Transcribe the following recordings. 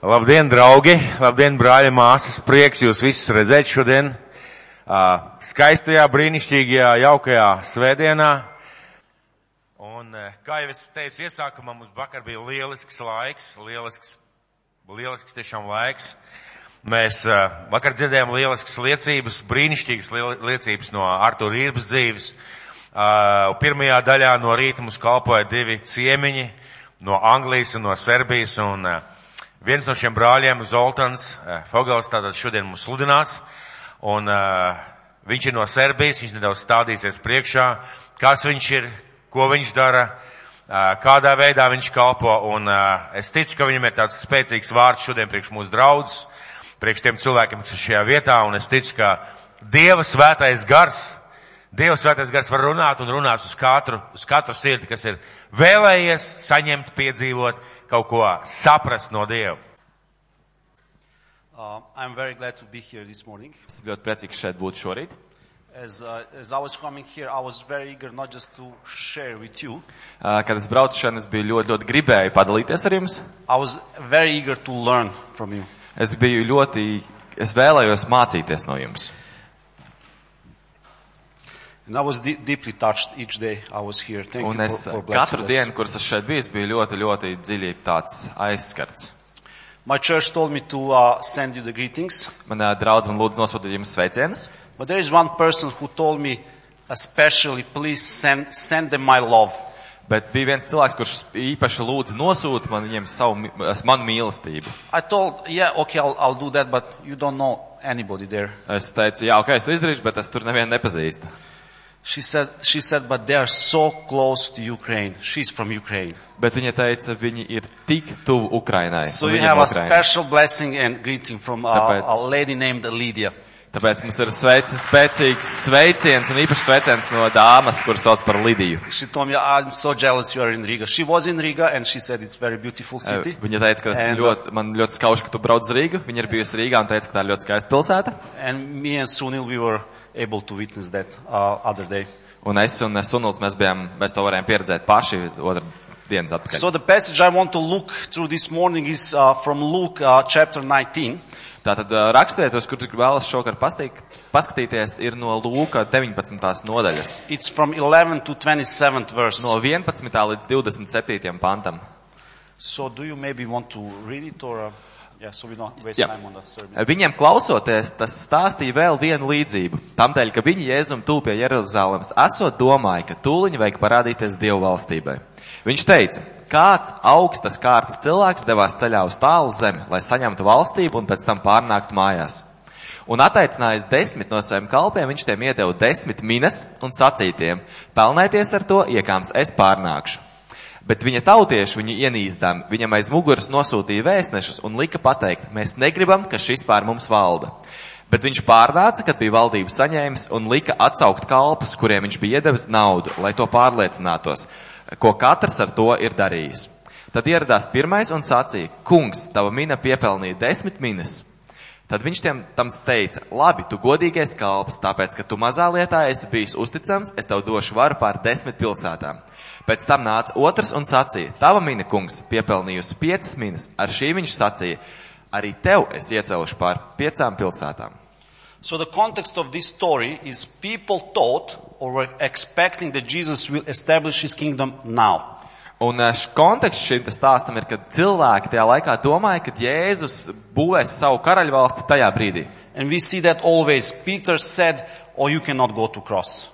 Labdien, draugi! Labdien, brāļi, māsas! Prieks jūs visus redzēt šodien skaistajā, brīnišķīgajā, jaukajā svētdienā. Un, kā jau es teicu iesākumā, mums vakar bija lielisks laiks, lielisks, lielisks tiešām laiks. Mēs vakar dzirdējām lieliskas liecības, brīnišķīgas liecības no Artur Rības dzīves. Pirmajā daļā no rīta mums kalpoja divi ciemiņi no Anglijas un no Serbijas. Un, uh, Viens no šiem brāļiem, Zoltans eh, Fogels, tātad šodien mums sludinās, un uh, viņš ir no Serbijas, viņš nedaudz stādīsies priekšā, kas viņš ir, ko viņš dara, uh, kādā veidā viņš kalpo, un uh, es ticu, ka viņam ir tāds spēcīgs vārds šodien priekš mūsu draudzes, priekš tiem cilvēkiem, kas ir šajā vietā, un es ticu, ka Dieva svētais gars, Dieva svētais gars var runāt un runāt uz katru, uz katru sirdi, kas ir vēlējies saņemt, piedzīvot, kaut ko saprast no Dieva. Uh, I'm very glad to be here this morning. Es ļoti priecīgs šeit būt šorīt. As, uh, as I was coming here, I was very eager not just to share with you. Uh, Kad es braucu šeit, es biju ļoti, ļoti gribēju padalīties ar jums. I was very eager to learn from you. Es biju ļoti, es vēlējos mācīties no jums. And I was de deeply touched each day I was here. Thank Un es for, for katru dienu, kuras es šeit biju, es biju ļoti, ļoti dziļi tāds aizskarts. My church told me to uh, send you the greetings, Manā draudz man lūdzu nosūtīt jums sveicienus. but there is one person who told me especially, please send, send them my love. Bet bija viens cilvēks, kurš īpaši lūdza nosūt man viņiem savu, manu mīlestību. I told, yeah, okay, I'll, I'll do that, but you don't know anybody there. Es teicu, jā, ok, es to izdarīšu, bet es tur nevienu nepazīstu. She said, she said, but they are so close to Ukraine. She's from Ukraine. Bet viņa teica, viņi ir tik tuvu Ukrainai. So you have a Ukrainas. special blessing and greeting from uh, Tāpēc- a lady named Lydia. Tāpēc mums ir sveic, spēcīgs sveiciens un īpašs sveiciens no dāmas, kuras sauc par Lidiju. She told me, I'm so jealous you are in Riga. She was in Riga and she said it's very beautiful city. Viņa teica, ka And, ļoti, man ļoti skauž, ka tu brauc uz Rīgu. Viņa ir bijusi Rīgā un teica, ka tā ir ļoti skaista pilsēta. And me and Sunil, we were able to witness that uh, other day. Un es un Sunuls, mēs bijām, mēs to varējām pieredzēt paši otru dienas atpakaļ. So the passage I want to look through this morning is uh, from Luke uh, chapter 19. Tātad ā, raksturietos, kur vēlas šokar pastīt, paskatīties, ir no Lūka 19. nodaļas. It's from 11 to 27th verse. No 11. līdz 27. pantam. So do you maybe want to read it or, uh, yeah, so sermon. Viņiem klausoties, tas stāstīja vēl vienu līdzību. Tamdēļ, ka viņi Jēzum tūp pie Jeruzalemes, esot domāja, ka tūliņi vajag parādīties Dievu valstībai. Viņš teica, kāds augstas kārtas cilvēks devās ceļā uz tālu zemi, lai saņemtu valstību un pēc tam pārnāktu mājās. Un attaicinājis desmit no saviem kalpiem, viņš tiem iedeva desmit minas un sacītiem, pelnēties ar to, iekāms es pārnākšu. Bet viņa tautieši viņu ienīstam, viņam aiz muguras nosūtīja vēstnešus un lika pateikt, mēs negribam, ka šis pār mums valda. Bet viņš pārnāca, kad bija valdību saņēmis un lika atsaukt kalpus, kuriem viņš bija iedevis naudu, lai to pārliecinātos, ko katrs ar to ir darījis. Tad ieradās pirmais un sacīja, kungs, tava mina piepelnīja desmit minas. Tad viņš tiem tam teica, labi, tu godīgais kalps, tāpēc, ka tu mazā lietā esi bijis uzticams, es tev došu varu pār desmit pilsētām. Pēc tam nāca otrs un sacīja, tava mina kungs, piepelnījusi piecas minas, ar šī viņš sacīja, arī tev es iecelšu pār piecām pilsētām. So the context of this story is people thought or were expecting that Jesus will establish his kingdom now. Un eh, konteksts šim stāstam ir, ka cilvēki tajā laikā domāja, ka Jēzus būvēs savu karaļvalsti tajā brīdī. And we see that always. Peter said, oh, you cannot go to cross.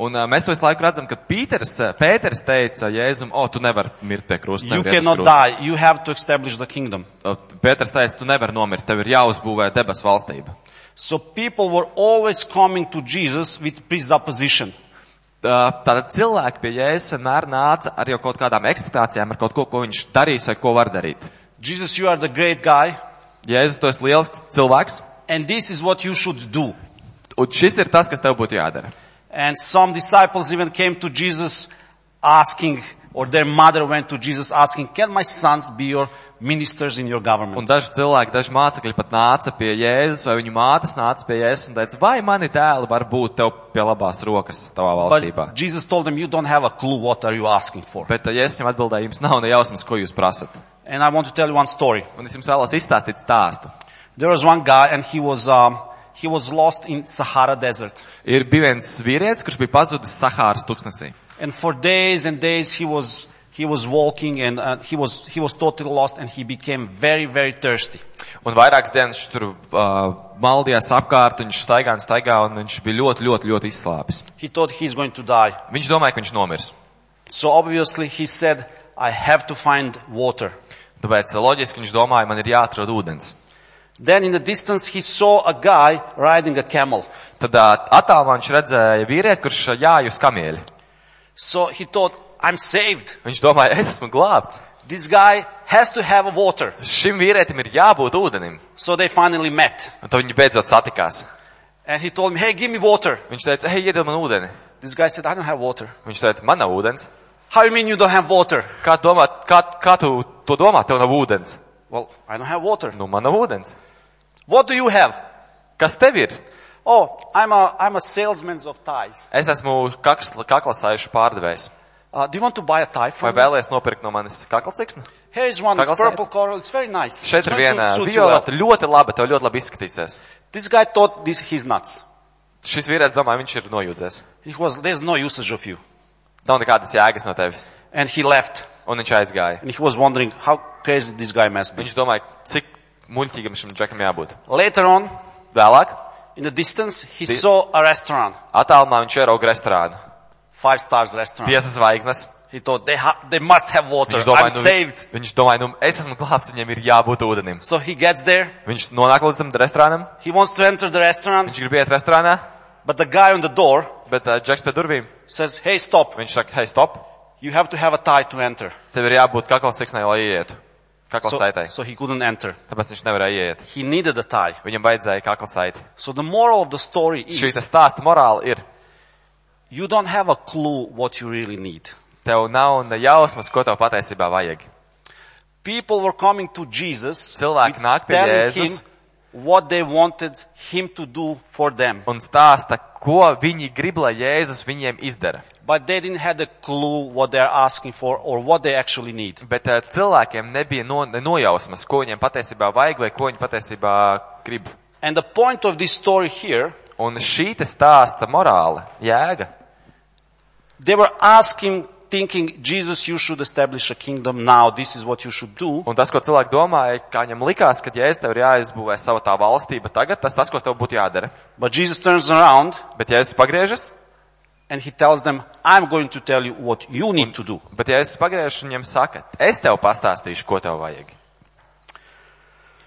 Un uh, mēs to visu laiku redzam, ka Pīters, Pēters teica Jēzum, o, tu nevari mirt pie krusta. You cannot krustu." die. You have to establish the kingdom. O, Pēters teica, tu nevari nomirt, tev ir jāuzbūvē debesu valstība. So people were always coming to Jesus with presupposition. Tā- Tātad cilvēki pie Jēzus vienmēr nāca ar jau kaut kādām ekspektācijām, ar kaut ko, ko viņš darīs vai ko var darīt. Jesus, you are the great guy, Jēzus, tu esi liels cilvēks, and this is what you should do. un šis ir tas, kas tev būtu jādara. And some disciples even came to Jesus asking, or their mother went to Jesus asking, can my sons be your ministers in your government? Un daži cilvēki, daži mācekļi pat nāca pie Jēzus, vai viņu mātes nāca pie Jēzus un teica, vai mani dēli var būt tev pie labās rokas tavā valstībā. But Jesus told them, you don't have a clue what are you asking for. Bet uh, Jēzus viņam atbildēja, jums nav ne jausmas, ko jūs prasat. And I want to tell you one story. Un es jums vēlos izstāstīt stāstu. There was one guy and he was, um, he was lost in Sahara desert. Ir bija viens vīrietis, kurš bija pazudis Sahāras tuksnesī. And for days and days he was, he was walking and uh, he was, he was totally lost and he became very, very thirsty. Un vairākas dienas viņš tur uh, maldījās apkārt, viņš staigā un staigā, un viņš bija ļoti, ļoti, ļoti izslāpis. He thought he's going to die. Viņš domāja, ka viņš nomirs. So obviously he said, I have to find water. Tāpēc loģiski viņš domāja, man ir jāatrod ūdens. Then in the distance he saw a guy riding a camel. Tad attālumā viņš redzēja vīrieti, kurš jāj uz kamieļa. So he thought, I'm saved. Viņš domāja, es esmu glābts. This guy has to have water. Šim vīrietim ir jābūt ūdenim. So they finally met. Un tad viņi beidzot satikās. And he told me, hey, give me water. Viņš teica, hei, iedod man ūdeni. This guy said, I don't have water. Viņš teica, man nav ūdens. How you mean you don't have water? Kā, domā, kā, kā tu to domā, tev nav ūdens? Well, I don't have water. Nu, man nav ūdens. What do you have? Kas tev ir? Oh, I'm a, I'm a salesman of ties. Es esmu kaklasājušu pārdevējs. Uh, do you want to buy a tie Vai for me? vēlies nopirkt no manis kaklaciksnu? Here is one. It's purple coral. It's very nice. Šeit ir viena violeta, ļoti laba, tev ļoti labi izskatīsies. This guy thought this, he's nuts. Šis vīrietis domā, viņš ir nojūdzies. He was, there's no usage of you. Nav nekādas jēgas no tevis. And he left. Un viņš aizgāja. And he was wondering how crazy this guy must be. Viņš domāja, cik muļķīgam šim džekam jābūt. Later on, Vēlāk, in the distance, he Di- saw a restaurant. attālumā viņš ierauga restorānu. Five stars restaurant. Piecas zvaigznes. He thought they, ha- they must have water. Viņš domāja, I'm nu, saved. viņš domāja, nu, es esmu glābts, viņiem ir jābūt ūdenim. So he gets there. Viņš nonāk līdz tam restorānam, He wants to enter the restaurant, viņš grib iet restorānā, but the guy on the door bet uh, džeks pie durvīm, says, hey, stop. viņš saka, hei, stop, You have to have a tie to enter. tev ir jābūt kaklasiksnai, lai ietu. So, Kaklasaitai. so he couldn't enter. Tāpēc viņš nevarēja iet. He needed a tie. Viņam vajadzēja kaklasaiti. So the moral of the story is te stāsta morāla ir, you don't have a clue what you really need. tev nav ne jausmas, ko tev patiesībā vajag. People were coming to Jesus Cilvēki nāk pie Jēzus. him what they wanted him to do for them. Un stāsta, ko viņi grib, lai Jēzus viņiem izdara. But they didn't have a clue what they're asking for or what they actually need. Bet uh, cilvēkiem nebija no, nojausmas, ko viņiem patiesībā vajag vai ko viņi patiesībā grib. And the point of this story here, Un šī te stāsta morāla, jēga. they were asking, thinking, Jesus, you should establish a kingdom now. This is what you should do. Un tas, ko cilvēki domāja, kā viņam likās, ka Jēzus tev ir jāizbūvē sava tā valstība tagad, tas tas, ko tev būtu jādara. But Jesus turns around Bet Jēzus pagriežas, and he tells them, I'm going to tell you what you need to do. bet Jēzus pagriežas un viņam saka, es tev pastāstīšu, ko tev vajag.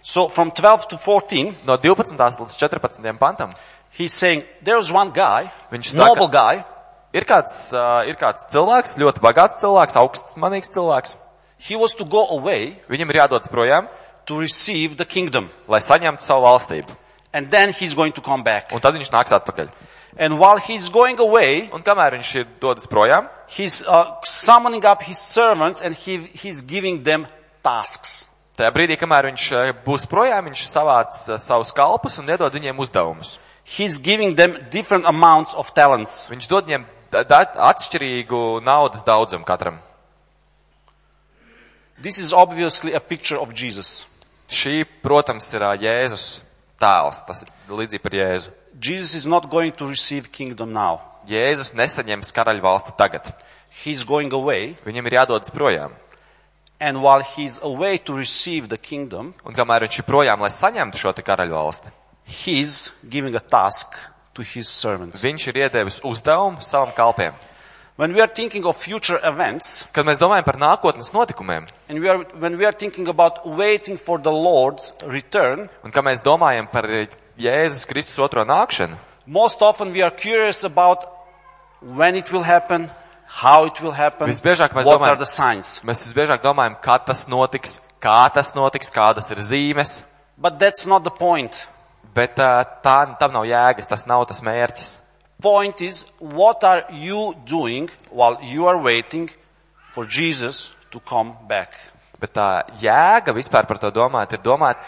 So from 12 to 14, No 12. līdz 14. pantam he's saying, there's one guy, Viņš saka- noble guy, ir kāds, uh, ir kāds cilvēks, ļoti bagāts cilvēks, augsts manīgs cilvēks. he was to go away Viņam ir jādodas projām, to receive the kingdom. lai saņemtu savu valstību. And then he's going to come back. Un tad viņš nāks atpakaļ. And while he's going away, Un kamēr viņš ir dodas projām, he's uh, summoning up his servants and he, he's giving them tasks. tajā brīdī, kamēr viņš būs projām, viņš savāc savus kalpus un iedod viņiem uzdevumus. He's giving them different amounts of talents. Viņš dod viņiem atšķirīgu naudas daudzumu katram. This is obviously a picture of Jesus. Šī, protams, ir Jēzus tēls. Tas ir līdzīgi par Jēzu. Jesus is not going to receive kingdom now. Jēzus nesaņems karaļu valsti tagad. He's going away. Viņam ir jādodas projām. And while he's away to receive the kingdom, Un kamēr viņš ir projām, lai saņemtu šo te karaļu valsti, he's giving a task. Viņš ir iedevis uzdevumu savam kalpiem. When we are thinking of future events, Kad mēs domājam par nākotnes notikumiem, and we are, when we are thinking about waiting for the Lord's return, un kad mēs domājam par Jēzus Kristus otro nākšanu, most often we are curious about when it will happen, how it will happen, Visbiežāk mēs what domājam- are the signs. mēs visbiežāk domājam, kad tas notiks, kā tas notiks, kādas ir zīmes, But that's not the point. Bet tā, tam nav jēgas, tas nav tas mērķis. Point is, what are you doing while you are waiting for Jesus to come back? Bet tā jēga vispār par to domāt ir domāt,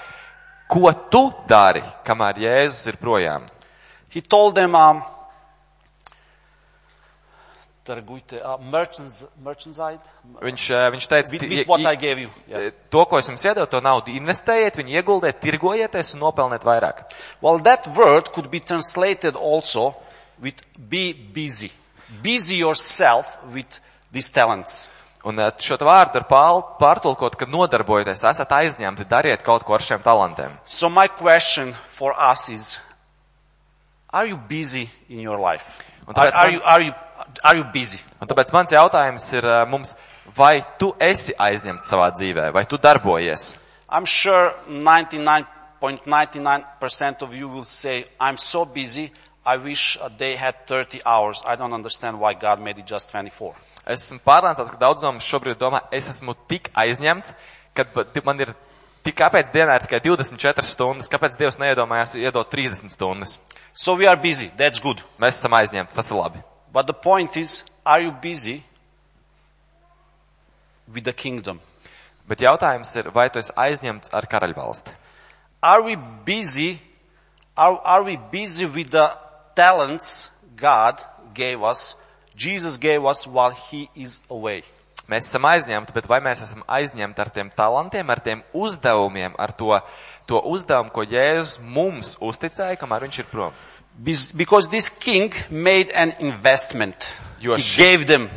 ko tu dari, kamēr Jēzus ir projām. He told them, um, Targuite, uh, merchants, merchandise, Viņš, eh, viņš teica, with, "Ti- with what i- gave you. Yeah. to, ko es jums iedevu, to naudu investējiet, viņu ieguldiet, tirgojieties un nopelniet vairāk. Well, that word could be translated also with be busy. Busy yourself with these talents. Un eh, šo vārdu var pār- pārtulkot, ka nodarbojieties, esat aizņemti, dariet kaut ko ar šiem talantiem. So my question for us is, are you busy in your life? Are, are you, are you, are you busy? Un tāpēc mans jautājums ir eh, mums, vai tu esi aizņemts savā dzīvē, vai tu darbojies? I'm sure 99.99% of you will say, I'm so busy, I wish a day had 30 hours. I don't understand why God made it just 24. Es esmu pārliecināts, ka daudz no mums šobrīd domā, es esmu tik aizņemts, ka man ir tik kāpēc dienā ir tikai 24 stundas, kāpēc Dievs neiedomājās iedot 30 stundas. So we are busy. That's good. Mēs esam aizņemti, tas ir labi. But the point is, are you busy with the kingdom? Bet jautājums ir, vai tu esi aizņemts ar karaļvalsti? Are we busy? Are, are we busy with the talents God gave us? Jesus gave us while He is away. Mēs esam aizņemti, bet vai mēs esam aizņemti ar tiem talantiem, ar tiem uzdevumiem, ar to, to uzdevumu, ko Jēzus mums uzticēja, kamēr viņš ir prom? Because this king made an investment. You are he sure? gave them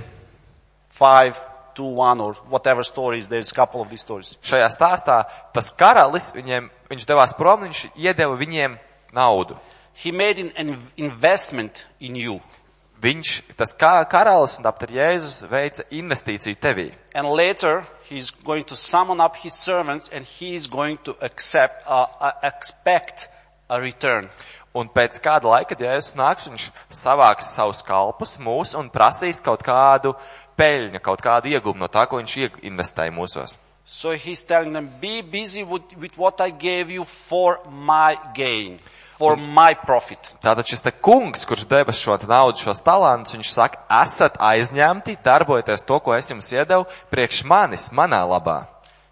five, two, one, or whatever stories. There's a couple of these stories. Šajā stāstā tas karalis, viņiem, viņš devās prom, viņš iedeva viņiem naudu. He made an, investment in you. Viņš, tas kā karalis un tāpat Jēzus veica investīciju tevī. And later, he's going to summon up his servants and he is going to accept, uh, uh, expect a return. Un pēc kāda laika, kad Jēzus nāks, viņš savāks savus kalpus mūs un prasīs kaut kādu peļņu, kaut kādu ieguvumu no tā, ko viņš investēja mūsos. So he's telling them, be busy with, with what I gave you for my gain, for my profit. Tātad šis te kungs, kurš deva šo naudu, šos talantus, viņš saka, esat aizņemti, darbojieties to, ko es jums iedevu, priekš manis, manā labā.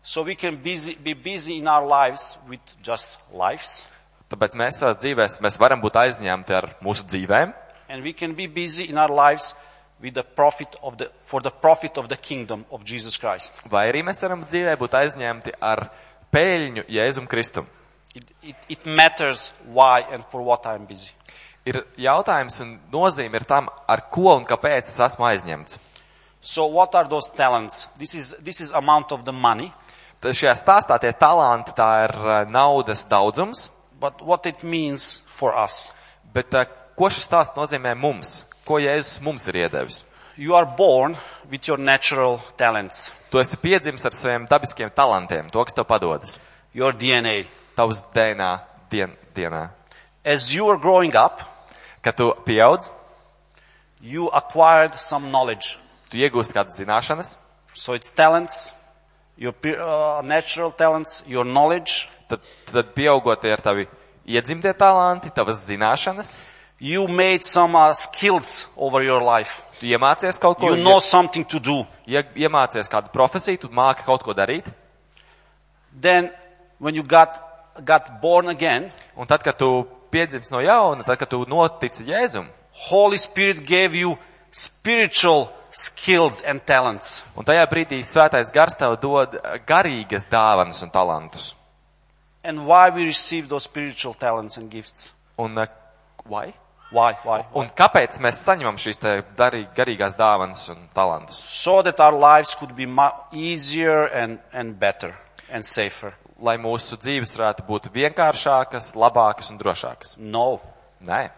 So we can busy, be busy in our lives with just lives. Tāpēc mēs savās dzīvēs, mēs varam būt aizņemti ar mūsu dzīvēm, And we can be busy in our lives with the profit of the, for the profit of the kingdom of Jesus Christ. vai arī mēs varam dzīvē būt aizņemti ar peļņu Jēzum Kristum. It, it, it matters why and for what I'm busy. Ir jautājums un nozīme ir tam, ar ko un kāpēc es esmu aizņemts. So what are those talents? This is, this is amount of the money, Tad šajā stāstā tie talanti, tā ir eh, naudas daudzums, but what it means for us. bet eh, ko šis stāsts nozīmē mums? Ko Jēzus mums ir iedevis? You are born with your natural talents, Tu esi piedzimis ar saviem dabiskiem talantiem, to, kas tev padodas. your DNA. Tavs DNA dien, dienā. As you were growing up, Kad tu pieaudz, you acquired some knowledge. tu iegūsti kādas zināšanas, So it's talents, your uh, natural talents, your knowledge. Tad, tad pieaugot ir tavi iedzimtie talanti, tavas zināšanas, You made some uh, skills over your life. tu iemācies kaut ko, You know something to do. ie, iemācies kādu profesiju, tu māki kaut ko darīt, Then when you got, got born again, un tad, kad tu piedzims no jauna, tad, kad tu notici Jēzum, Holy Spirit gave you spiritual skills and talents. un tajā brīdī svētais gars tev dod garīgas dāvanas un talantus. And why we receive those spiritual talents and gifts? Un, eh, why? Why? Why? un kāpēc mēs saņemam šīs darī, garīgās dāvanas un talantus? So that our lives could be easier and, and better and safer. Lai mūsu dzīves varētu būt vienkāršākas, labākas un drošākas. No. Nē.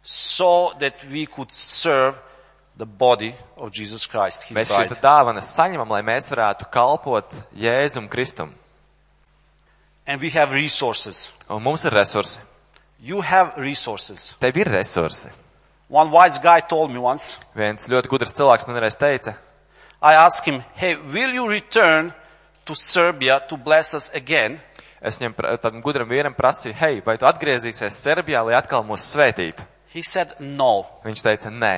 So that we could serve the body of Jesus Christ, His Mēs šīs bride. te dāvanas saņemam, lai mēs varētu kalpot Jēzum Kristum. And we have resources. Un mums ir resursi. You have resources. Tev ir resursi. One wise guy told me once, Viens ļoti gudrs cilvēks man reiz teica, I asked him, hey, will you return to Serbia to bless us again? es viņam tam gudram vīram prasīju, hei, vai tu atgriezīsies Serbijā, lai atkal mūs svētītu? He said, no. Viņš teica, nē.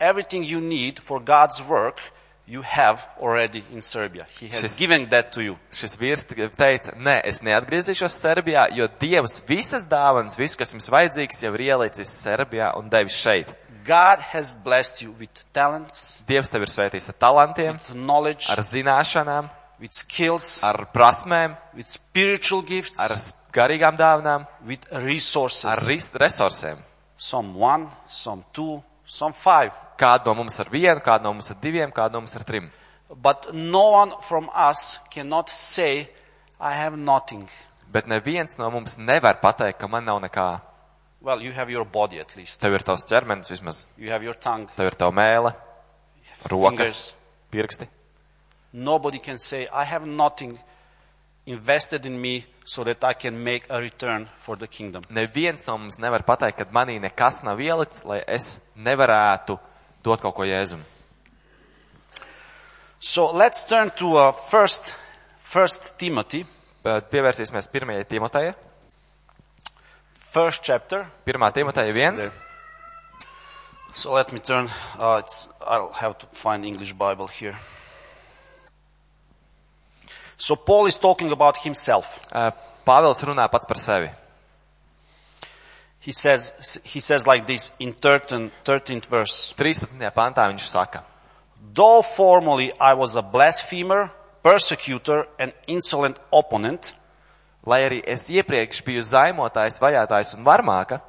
Everything you need for God's work, you have already in Serbia. He has She's- given that to you. Šis vīrs teica, nē, es neatgriezīšos Serbijā, jo Dievs visas dāvanas, visu, kas jums vajadzīgs, jau ir ielicis Serbijā un devis šeit. God has blessed you with talents, Dievs tev ir svētījis ar talantiem, knowledge, ar zināšanām, with skills, ar prasmēm, with spiritual gifts, ar garīgām dāvinām, with resources. ar ris- resursiem. Some one, some two, some five. Kādu no mums ar vienu, kādu no mums ar diviem, kādu no mums ar trim. But no one from us cannot say, I have nothing. Bet neviens no mums nevar pateikt, ka man nav nekā. Well, you have your body at least. Tev ir tavs ķermenis vismaz, You have your tongue. tev ir tava mēle, rokas, Fingers. pirksti. Nobody can say, I have nothing invested in me so that I can make a return for the kingdom. Neviens no mums nevar pateikt, ka manī nekas nav ielicis, lai es nevarētu dot kaut ko jēzum. So let's turn to uh, first, first Timothy, Bet pievērsīsimies pirmajai Timoteja. first chapter. Pirmā Timoteja viens. So let me turn. Uh, it's, I'll have to find English Bible here. So Paul is talking about himself. Ā, Pāvils runā pats par sevi. He says, he says like this in 13, 13th verse. 13. pantā viņš saka, Though formerly I was a blasphemer, persecutor, and insolent opponent, lai arī es iepriekš biju zaimotājs, vajātājs un varmāka,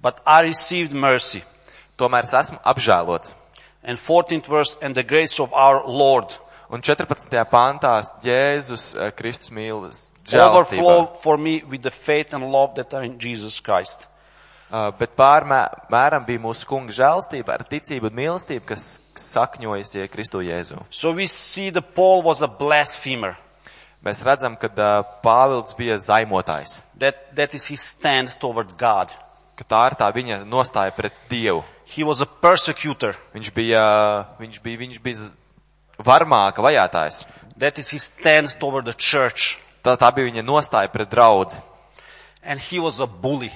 but I received mercy. tomēr es esmu apžēlots. And 14th verse, and the grace of our Lord Un 14. pantā Jēzus eh, Kristus mīlas overflow žēlstībā. for me with the faith and love that are in Jesus Christ. Uh, Bet pārmēram bija mūsu kunga žēlstība ar ticību un mīlestību, kas sakņojas Kristu Jēzu. So we see that Paul was a blasphemer. Mēs redzam, ka uh, Pāvils bija zaimotājs, That, that is his stand toward God. ka tā ir tā viņa nostāja pret Dievu. He was a persecutor. Viņš bija, viņš bija, viņš bija varmāka vajātājs. That is his stand toward the church. Tā, tā bija viņa nostāja pret draudzi. And he was a bully,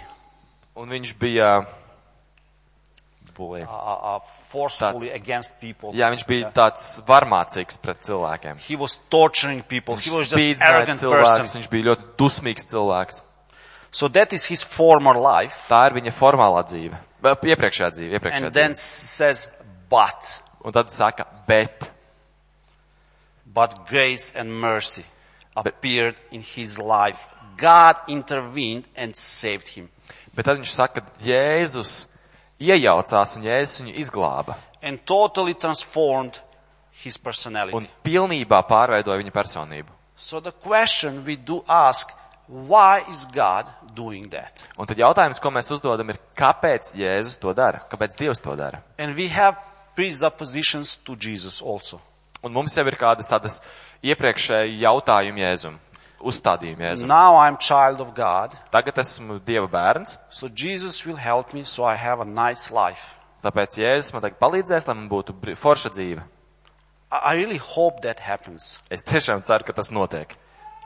Un viņš bija, bulī. uh, uh, forcefully That's- against people. jā, viņš bija tāds varmācīgs pret cilvēkiem. He was torturing people. He was Viņš just arrogant cilvēkus, person. viņš bija ļoti dusmīgs cilvēks. So that is his former life. Tā ir viņa formālā dzīve. Iepriekšējā dzīve, iepriekšējā And then dzīve. says, but, Un tad saka, bet, but grace and mercy appeared in his life. God intervened and saved him. Bet tad viņš saka, ka Jēzus iejaucās un Jēzus viņu izglāba. And totally transformed his personality. Un pilnībā pārveidoja viņa personību. So the question we do ask, why is God doing that? Un tad jautājums, ko mēs uzdodam, ir, kāpēc Jēzus to dara? Kāpēc Dievs to dara? And we have presuppositions to Jesus also. Un mums jau ir kādas tādas iepriekšēji jautājumi Jēzum, uzstādījumi Jēzum. Now I'm child of God, Tagad esmu Dieva bērns, so Jesus will help me so I have a nice life. tāpēc Jēzus man tagad palīdzēs, lai man būtu forša dzīve. I I really hope that happens. Es tiešām ceru, ka tas notiek.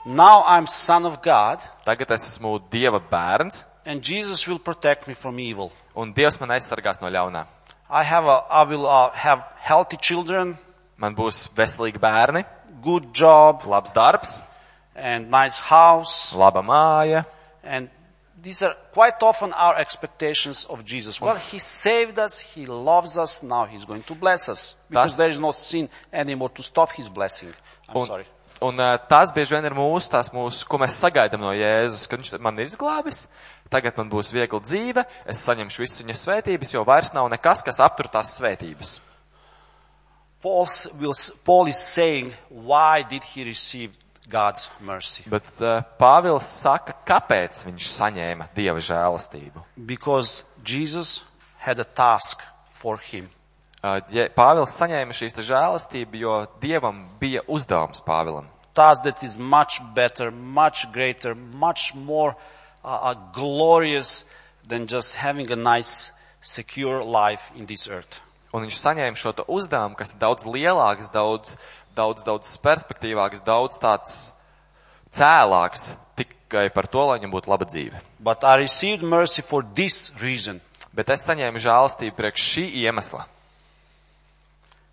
Now I'm son of God, Tagad es esmu Dieva bērns, and Jesus will protect me from evil. un Dievs man aizsargās no ļaunā. I have a, I will uh, have healthy children, Man būs veselīgi bērni, good job, labs darbs, and nice house. laba māja. And these are quite often our expectations of Jesus. Well, He saved us, He loves us, now He's going to bless us. Because Tas- there is no sin anymore to stop His blessing. I'm Un, sorry. un ā, tās bieži vien ir mūsu, tās mūsu, ko mēs sagaidām no Jēzus, ka viņš man ir izglābis, tagad man būs viegla dzīve, es saņemšu visu viņa svētības, jo vairs nav nekas, kas aptur tās svētības. Paul, s- will, Paul is saying, why did he receive? Bet uh, Pāvils saka, kāpēc viņš saņēma Dieva žēlastību. Because Jesus had a task for him. Uh, Pāvils saņēma šīs žēlastību, jo Dievam bija uzdevums Pāvilam. Task that is much better, much greater, much more uh, uh, glorious than just having a nice, secure life in this earth. Un viņš saņēma šo uzdevumu, kas ir daudz lielāks, daudz, daudz, daudz perspektīvāks, daudz tāds cēlāks tikai par to, lai viņam būtu laba dzīve. But I received mercy for this reason, Bet es saņēmu žēlastību priekš šī iemesla,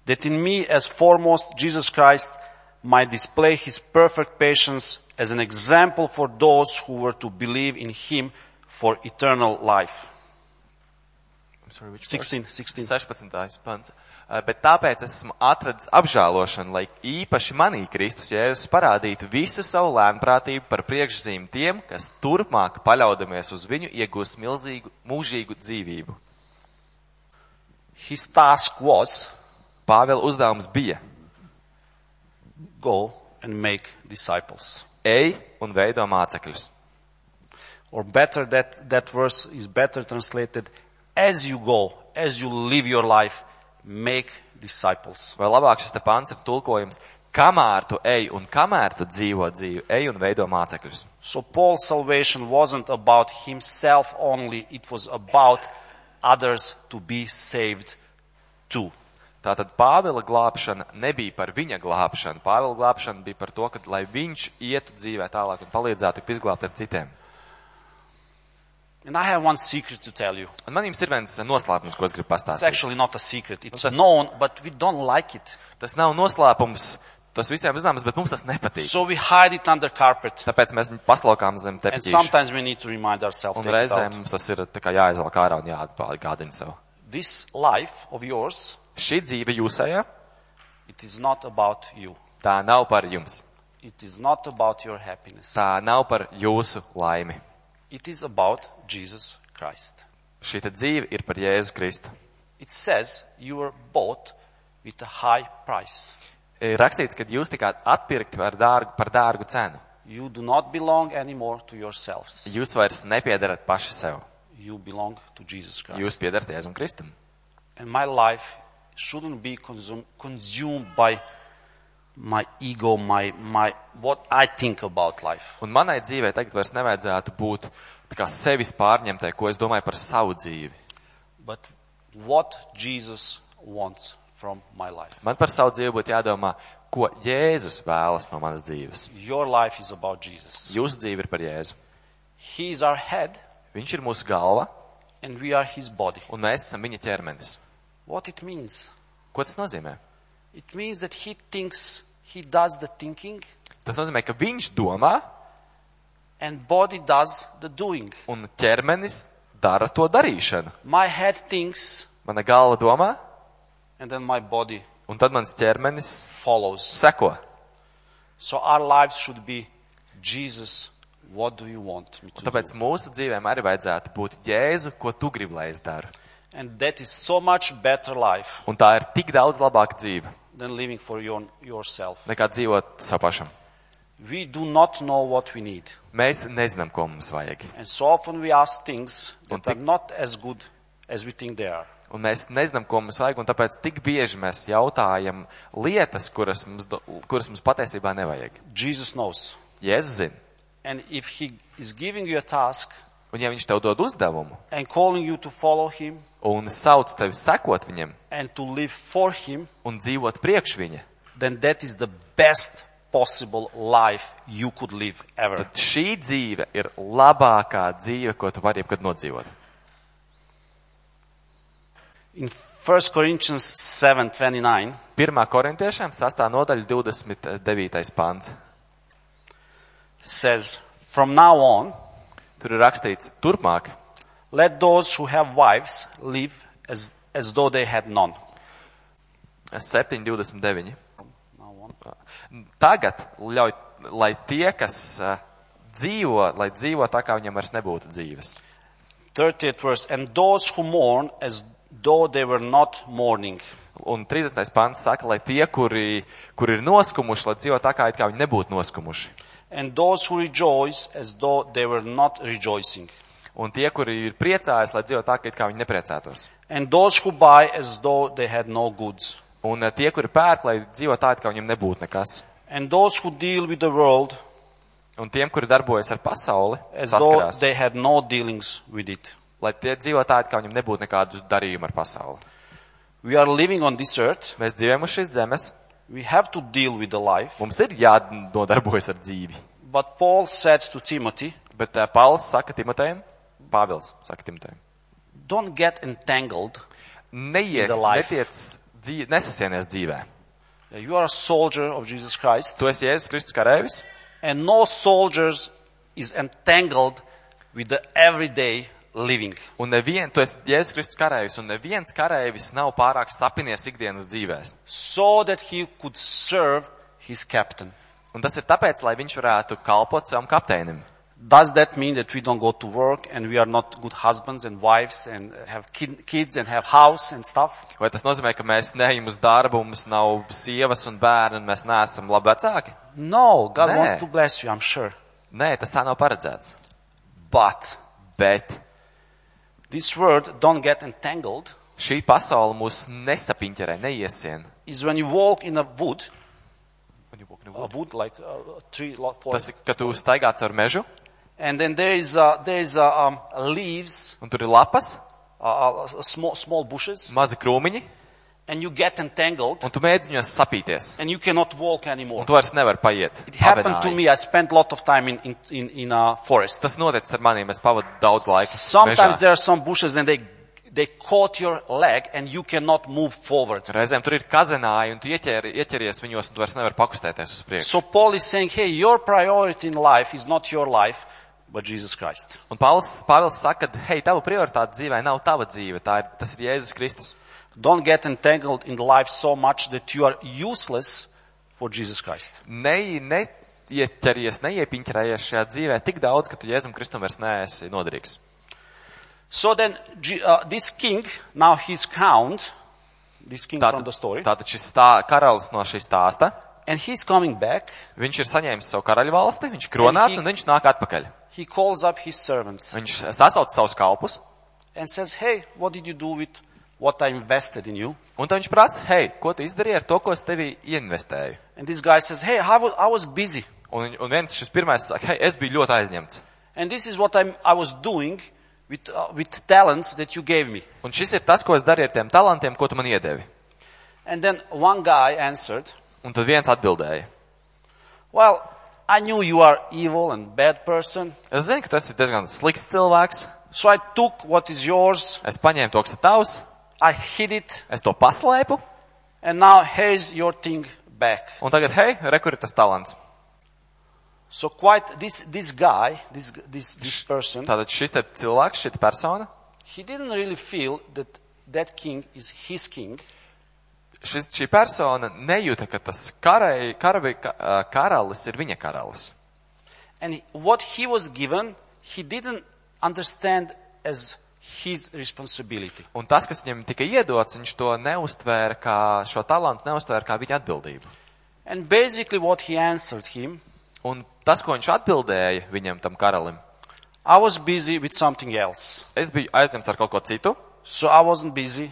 that in me as foremost Jesus Christ might display his perfect patience as an example for those who were to believe in him for eternal life. Sorry, which 16, verse? 16. 16. Uh, Bet tāpēc esmu atradis apžēlošanu, lai īpaši manī Kristus Jēzus parādītu visu savu lēnprātību par priekšzīm tiem, kas turpmāk paļaudamies uz viņu iegūs milzīgu, mūžīgu dzīvību. His task was Pāvela uzdevums bija go and make disciples. ej un veido mācekļus. Or better, that, that verse is better translated as you go, as you live your life, make disciples. Vai labāk šis pants ir tulkojums, kamēr tu ej un kamēr tu dzīvo dzīvi, ej un veido mācekļus. So Paul's salvation wasn't about himself only, it was about others to be saved too. Tātad Pāvila glābšana nebija par viņa glābšanu. Pāvila glābšana bija par to, ka, lai viņš ietu dzīvē tālāk un palīdzētu tikt izglābtiem citiem. And I have one secret to tell you. Un man jums ir viens noslēpums, ko es gribu It's pastāstīt. actually not a secret. It's that's- known, but we don't like it. Tas nav noslēpums, tas visiem zināms, bet mums tas nepatīk. So we hide it under carpet. Tāpēc mēs viņu paslaukām zem And tepiķīša. sometimes we need to remind ourselves. Un take it reizēm out. mums tas ir tā kā jāizvelk ārā un jāatgādina sev. This life of yours, Šī dzīve jūsējā, it is not about you. tā nav par jums. It is not about your happiness. Tā nav par jūsu laimi. It is about Jesus Christ. Šī dzīve ir par Jēzu Kristu. It says you were bought with a high price. Ir rakstīts, ka jūs tikāt atpirkti par dārgu, par dārgu cenu. You do not belong anymore to yourselves. Jūs vairs nepiedarat paši sev. You belong to Jesus Christ. Jūs piedarat Jēzum Kristum. And my life shouldn't be consumed, consumed by my ego, my, my, what I think about life. Un manai dzīvei tagad vairs nevajadzētu būt tā kā sevis pārņemtai, ko es domāju par savu dzīvi. But what Jesus wants from my life. Man par savu dzīvi būtu jādomā, ko Jēzus vēlas no manas dzīves. Your life is about Jesus. Jūsu dzīve ir par Jēzu. He is our head Viņš ir mūsu galva, and we are his body. un mēs esam viņa ķermenis. What it means? Ko tas nozīmē? It means that he thinks, he does the thinking Tas nozīmē, ka viņš domā, and body does the doing. un ķermenis dara to darīšanu. My head thinks Mana galva domā, and then my body un tad mans ķermenis follows. seko. So our lives should be Jesus, what do you want me to do? Tāpēc mūsu dzīvēm arī vajadzētu būt Jēzu, ko tu gribi, lai es daru. And that is so much better life Un tā ir tik daudz labāka dzīve, than living for your, yourself. nekā dzīvot savu pašam. We do not know what we need. Mēs nezinām, ko mums vajag. And so often we ask things that Un are tik- not as good as we think they are. Un mēs nezinām, ko mums vajag, un tāpēc tik bieži mēs jautājam lietas, kuras mums, kuras mums patiesībā nevajag. Jesus knows. Jēzus zina. And if he is giving you a task Un ja viņš tev dod uzdevumu and calling you to follow him un sauc tevi sekot viņam and to live for him, un dzīvot priekš viņa, then that is the best possible life you could live ever. tad šī dzīve ir labākā dzīve, ko tu vari jebkad nodzīvot. In 1 Corinthians 7:29, 1. korintiešiem 6. nodaļa 29. pants. says, From now on, Tur ir rakstīts, turpmāk, let those who have wives live as, as though they had none. 7.29. Tagad ļauj, lai tie, kas uh, dzīvo, lai dzīvo tā, kā viņam vairs nebūtu dzīves. 30th verse, and those who mourn as though they were not mourning. Un 30. pants saka, lai tie, kuri, kuri ir noskumuši, lai dzīvo tā, kā, it kā viņi nebūtu noskumuši. And those who rejoice as though they were not rejoicing. Un tie, kuri ir priecājas, lai dzīvo tā, ka it kā viņi nepriecātos. And those who buy as though they had no goods. Un uh, tie, kuri pērk, lai dzīvo tā, it kā viņiem nebūtu nekas. And those who deal with the world Un tiem, kuri darbojas ar pasauli, saskarās, they had no dealings with it. lai tie dzīvo tā, it kā viņiem nebūtu nekādu darījumu ar pasauli. We are living on this earth. Mēs dzīvojam uz šīs zemes, We have to deal with the life. mums ir jānodarbojas ar dzīvi. But Paul said to Timothy, Bet uh, Pauls saka Timotejam, Pāvils saka Timotejam, don't get entangled. neies, The life. netiec, dzīve, nesasienies dzīvē. You are a soldier of Jesus Christ. Tu esi Jēzus Kristus karēvis, And no soldiers is entangled with the everyday living. Un nevien, tu esi Jēzus Kristus karējs, un neviens karējs nav pārāk sapinies ikdienas dzīvēs. So that he could serve his captain. Un tas ir tāpēc, lai viņš varētu kalpot savam kapteinim. Does that mean that we don't go to work and we are not good husbands and wives and have kid, kids and have house and stuff? Vai tas nozīmē, ka mēs neejam uz darbu, mums nav sievas un bērni, un mēs neesam labi vecāki? No, God Nē. wants to bless you, I'm sure. Nē, tas tā nav paredzēts. But Bet this word, don't get entangled, šī pasaule mūs nesapiņķerē, neiesien. is when you walk in a wood, a wood like a tree, Tas forest, ir, ka tu staigā caur mežu, and then there is uh, there is uh, um, leaves, un tur ir lapas, uh, uh, small small bushes, mazi krūmiņi, and you get entangled, un tu mēģini viņos sapīties. and you cannot walk anymore. Un tu vairs nevari paiet. It happened to me. I spent a lot of time in in in, in a forest. Tas noticis ar maniem, es pavadu daudz laika. Sometimes mežā. there are some bushes and they they caught your leg and you cannot move forward. Reizēm tur ir kazenāji, un tu ieķer, ieķeries viņos, un tu vairs nevari pakustēties uz priekšu. So Paul is saying, hey, your priority in life is not your life, but Jesus Christ. Un Pāvils, Pāvils saka, ka, hei, tava prioritāte dzīvē nav tava dzīve, tā ir, tas ir Jēzus Kristus. Don't get entangled in life so much that you are useless for Jesus Christ. Ne, neieķeries, neiepiņķerējies šajā dzīvē tik daudz, ka tu Jēzum Kristum vairs neesi noderīgs. So then, uh, this king, now he's crowned, this king from the story, tātad šis stā, karalis no šīs stāsta, and he's coming back. viņš ir saņēmis savu karaļu valsti, viņš kronāts he- un viņš nāk atpakaļ. He calls up his servants Viņš sasauc savus kalpus, and says, hey, what did you do with what I invested in you? un tad viņš prasa, hei, ko tu izdarīji ar to, ko es tevī ieinvestēju? And this guy says, hey, I was, I was busy. Un, un viens šis pirmais saka, hei, es biju ļoti aizņemts. And this is what I'm, I was doing with, uh, with talents that you gave me. Un šis ir tas, ko es darīju ar tiem talantiem, ko tu man iedevi. And then one guy answered, Un tad viens atbildēja. well, I knew you are evil and bad person. Es zinu, ka tas ir diezgan slikts cilvēks. So I took what is yours. Es paņēmu to, kas ir tavs, I hid it. es to paslēpu, And now here's your thing back. un tagad, hei, rekur ir tas talants. So quite this, this guy, this, this, this person, Tātad šis te cilvēks, šī te persona, he didn't really feel that that king is his king. Šis, šī persona nejūta, ka tas karai, karavi, karalis ir viņa karalis. And what he was given, he didn't understand as his responsibility. Un tas, kas viņam tika iedots, viņš to neustvēra kā, šo talantu neustvēra kā viņa atbildību. And basically what he answered him, Un tas, ko viņš atbildēja viņam, tam karalim, I was busy with something else. es biju aizņemts ar kaut ko citu, So I wasn't busy.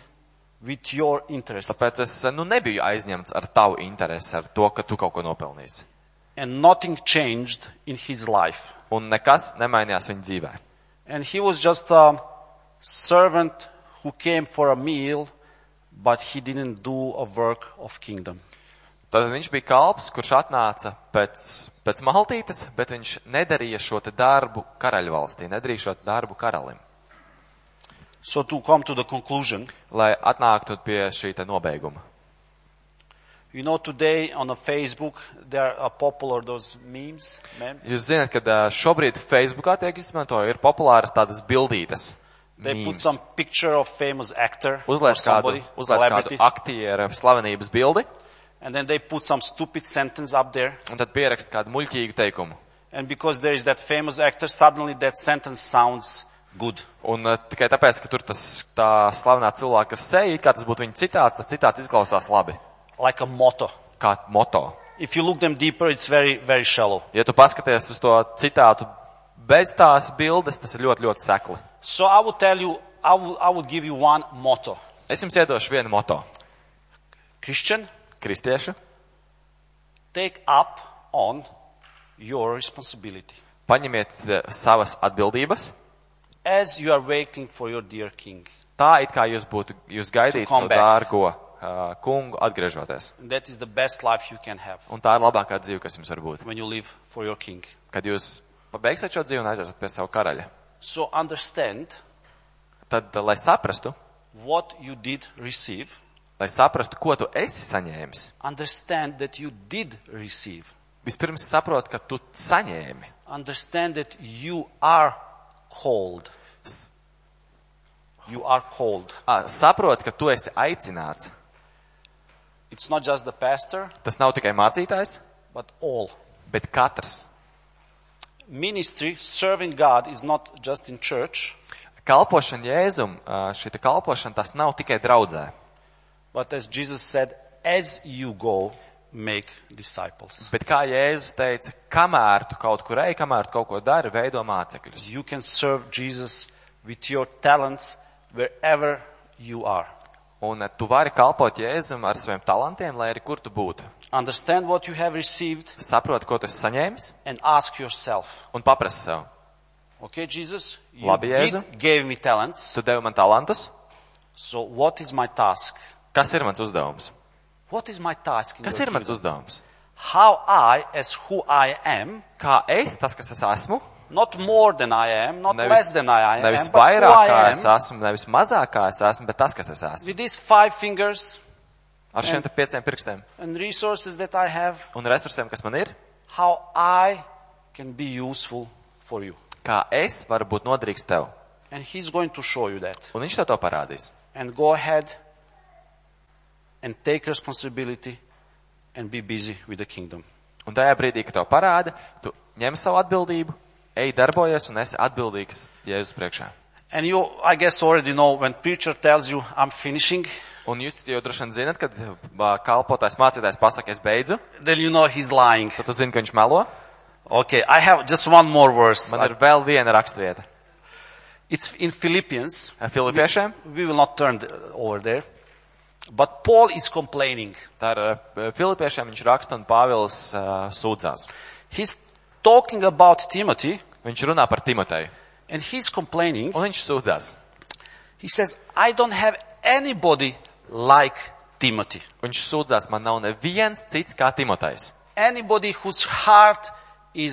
Tāpēc es, nu, nebiju aizņemts ar tavu interesi, ar to, ka tu kaut ko nopelnīsi. And nothing changed in his life. Un nekas nemainījās viņa dzīvē. And he was just a servant who came for a meal, but he didn't do a work of kingdom. Tad viņš bija kalps, kurš atnāca pēc, pēc maltītes, bet viņš nedarīja šo darbu karaļvalstī, nedarīja šo darbu karalim. So to come to the conclusion, Lai atnāktu pie šī te nobeiguma. you know, today on a Facebook, there are popular those memes, mem- Jūs zināt, ka ā, šobrīd Facebookā tiek izmantoja, ir populāras tādas bildītas. They put some picture of famous actor kādu, somebody, uzliek celebrity, kādu aktieru slavenības bildi, and then they put some stupid sentence up there. un tad pierakst kādu muļķīgu teikumu. And because there is that famous actor, suddenly that sentence sounds good. Un uh, tikai tāpēc, ka tur tas tā slavenā cilvēka seja, kā tas būtu viņa citāts, tas citāts izklausās labi, Like a motto. kā moto. If you look them deeper, it's very, very shallow. Ja tu paskaties uz to citātu bez tās bildes, tas ir ļoti, ļoti sekli. So I would tell you, I would, I would give you one motto. Es jums iedošu vienu moto. Christian, Kristieši, take up on your responsibility paņemiet eh, savas atbildības, as you are waiting for your dear king. tā it kā jūs būtu, jūs gaidītu savu dārgo uh, kungu atgriežoties. That is the best life you can have Un tā ir labākā dzīve, kas jums var būt. when you live for your king. Kad jūs pabeigsiet šo dzīvi un aiziesiet pie savu karaļa. So understand Tad, lai saprastu, what you did receive. lai saprastu, ko tu esi saņēmis, Understand that you did receive. vispirms saprot, ka tu saņēmi. Understand that you are called. You are called. Ā, Saproti, ka tu esi aicināts. It's not just the pastor, Tas nav tikai mācītājs, but all. bet katrs. Ministry, serving God, is not just in church, Kalpošana Jēzum, šī kalpošana, tas nav tikai draudzē. but as Jesus said, as you go. Bet kā Jēzus teica, kamēr tu kaut kur ej, kamēr tu kaut ko dari, veido mācekļus. You can serve Jesus with your talents wherever you are. Un ā, tu vari kalpot Jēzum ar saviem talantiem, lai arī kur tu būtu. Understand what you have received Saproti, ko tu esi saņēmis and ask yourself, un paprasti sev. okay, Jesus, you Labi, Jēzu. gave me talents, Tu devi man talantus. so what is my task? Kas ir mans uzdevums? What is my task? in Kas ir mans uzdevums? How I, as who I am, Kā es, tas, kas es esmu, not more than I am, not less than I am, nevis vairāk kā es esmu, nevis mazāk kā es esmu, bet tas, kas es esmu. with these five fingers Ar šiem te pieciem pirkstiem and resources that I have, un resursiem, kas man ir, how I can be useful for you. kā es varu būt noderīgs tev. And he's going to show you that. Un viņš tev to parādīs. And go ahead and take responsibility and be busy with the kingdom. Un tajā brīdī, kad tev parāda, tu ņem savu atbildību, ej darbojies un esi atbildīgs Jēzus priekšā. And you, I guess, already know when preacher tells you, I'm finishing, Un jūs jau droši vien zinat, kad kalpotājs mācītājs pasaka, es beidzu, then you know he's lying. tad tu zini, ka viņš melo. Okay, I have just one more verse. Man ir vēl viena rakstvieta. It's in Philippians. Filipiešiem. We will not turn over there. But Paul is complaining. Tā ir ā, Filipiešiem viņš raksta un Pāvils uh, sūdzās. He's talking about Timothy Viņš runā par Timoteju. and he's complaining. Un viņš sūdzās. He says, I don't have anybody like Timothy. Viņš sūdzās, man nav neviens cits kā Timotejs. Anybody whose heart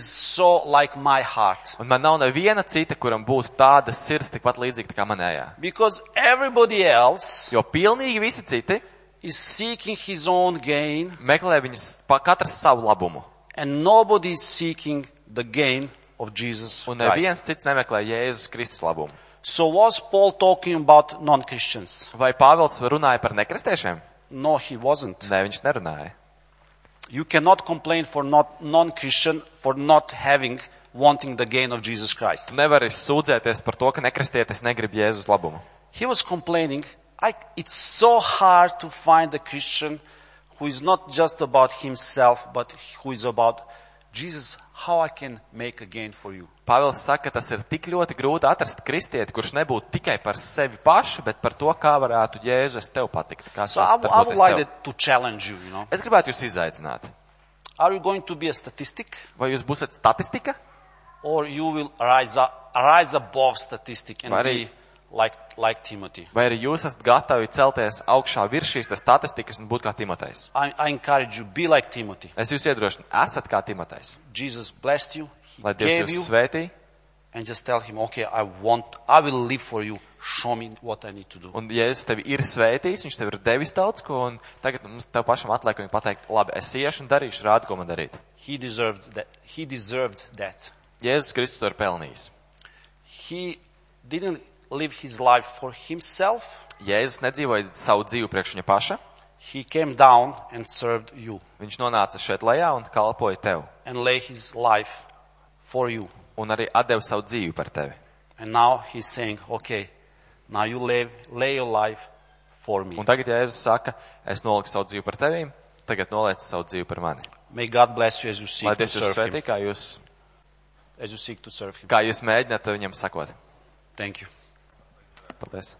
so like my heart. Un man nav neviena cita, kuram būtu tāda sirds tikpat līdzīga kā manējā. Because everybody else Jo pilnīgi visi citi is seeking his own gain meklē viņas pa katrs savu labumu. and nobody is seeking the gain of Jesus Un neviens cits nemeklē Jēzus Kristus labumu. So was Paul talking about non-Christians? Vai Pāvils runāja par nekristiešiem? No, he wasn't. Nē, viņš nerunāja. You cannot complain for not non-Christian for not having wanting the gain of Jesus Christ. Nevari sūdzēties par to, ka nekristietis negrib Jēzus labumu. He was complaining, I, it's so hard to find a Christian who is not just about himself, but who is about Jesus, how I can make a gain for you. Pāvils saka, ka tas ir tik ļoti grūti atrast kristieti, kurš nebūtu tikai par sevi pašu, bet par to, kā varētu Jēzu es tev patikt. Kā So I, I would like to challenge you, you know. Es gribētu jūs izaicināt. Are you going to be a statistic Vai jūs būsiet statistika? or you will rise up, rise above statistic and Vai be arī- like, like Timothy? Vai arī jūs esat gatavi celties augšā virs šīs statistikas un būt kā Timotejs? I, I encourage you, be like Timothy. Es jūs iedrošinu, esat kā Timotejs. Jesus blessed you, he Lai Dievs jūs svētī. and just tell him, okay, I want, I will live for you. Show me what I need to do. Un Jēzus tevi ir svētījis, viņš tev ir devis daudz ko, un tagad mums tev pašam atliek viņu pateikt, labi, es iešu un darīšu, rādu, ko man darīt. He deserved that. He deserved that. Jēzus Kristus to ir pelnījis. He didn't live his life for himself. Jēzus nedzīvoja savu dzīvi priekš viņa paša, He came down and served you viņš nonāca šeit lejā un kalpoja tev, and lay his life for you. un arī atdeva savu dzīvi par tevi. And now he's saying, okay, now you lay, lay your life for me. Un tagad Jēzus saka, es noliku savu dzīvi par tevīm, tagad noliec savu dzīvi par mani. May God bless you as you Lai seek to Dievs jūs serve him. svētī, kā jūs, As you seek to serve him. kā jūs mēģināt viņam sakot. Thank you. This.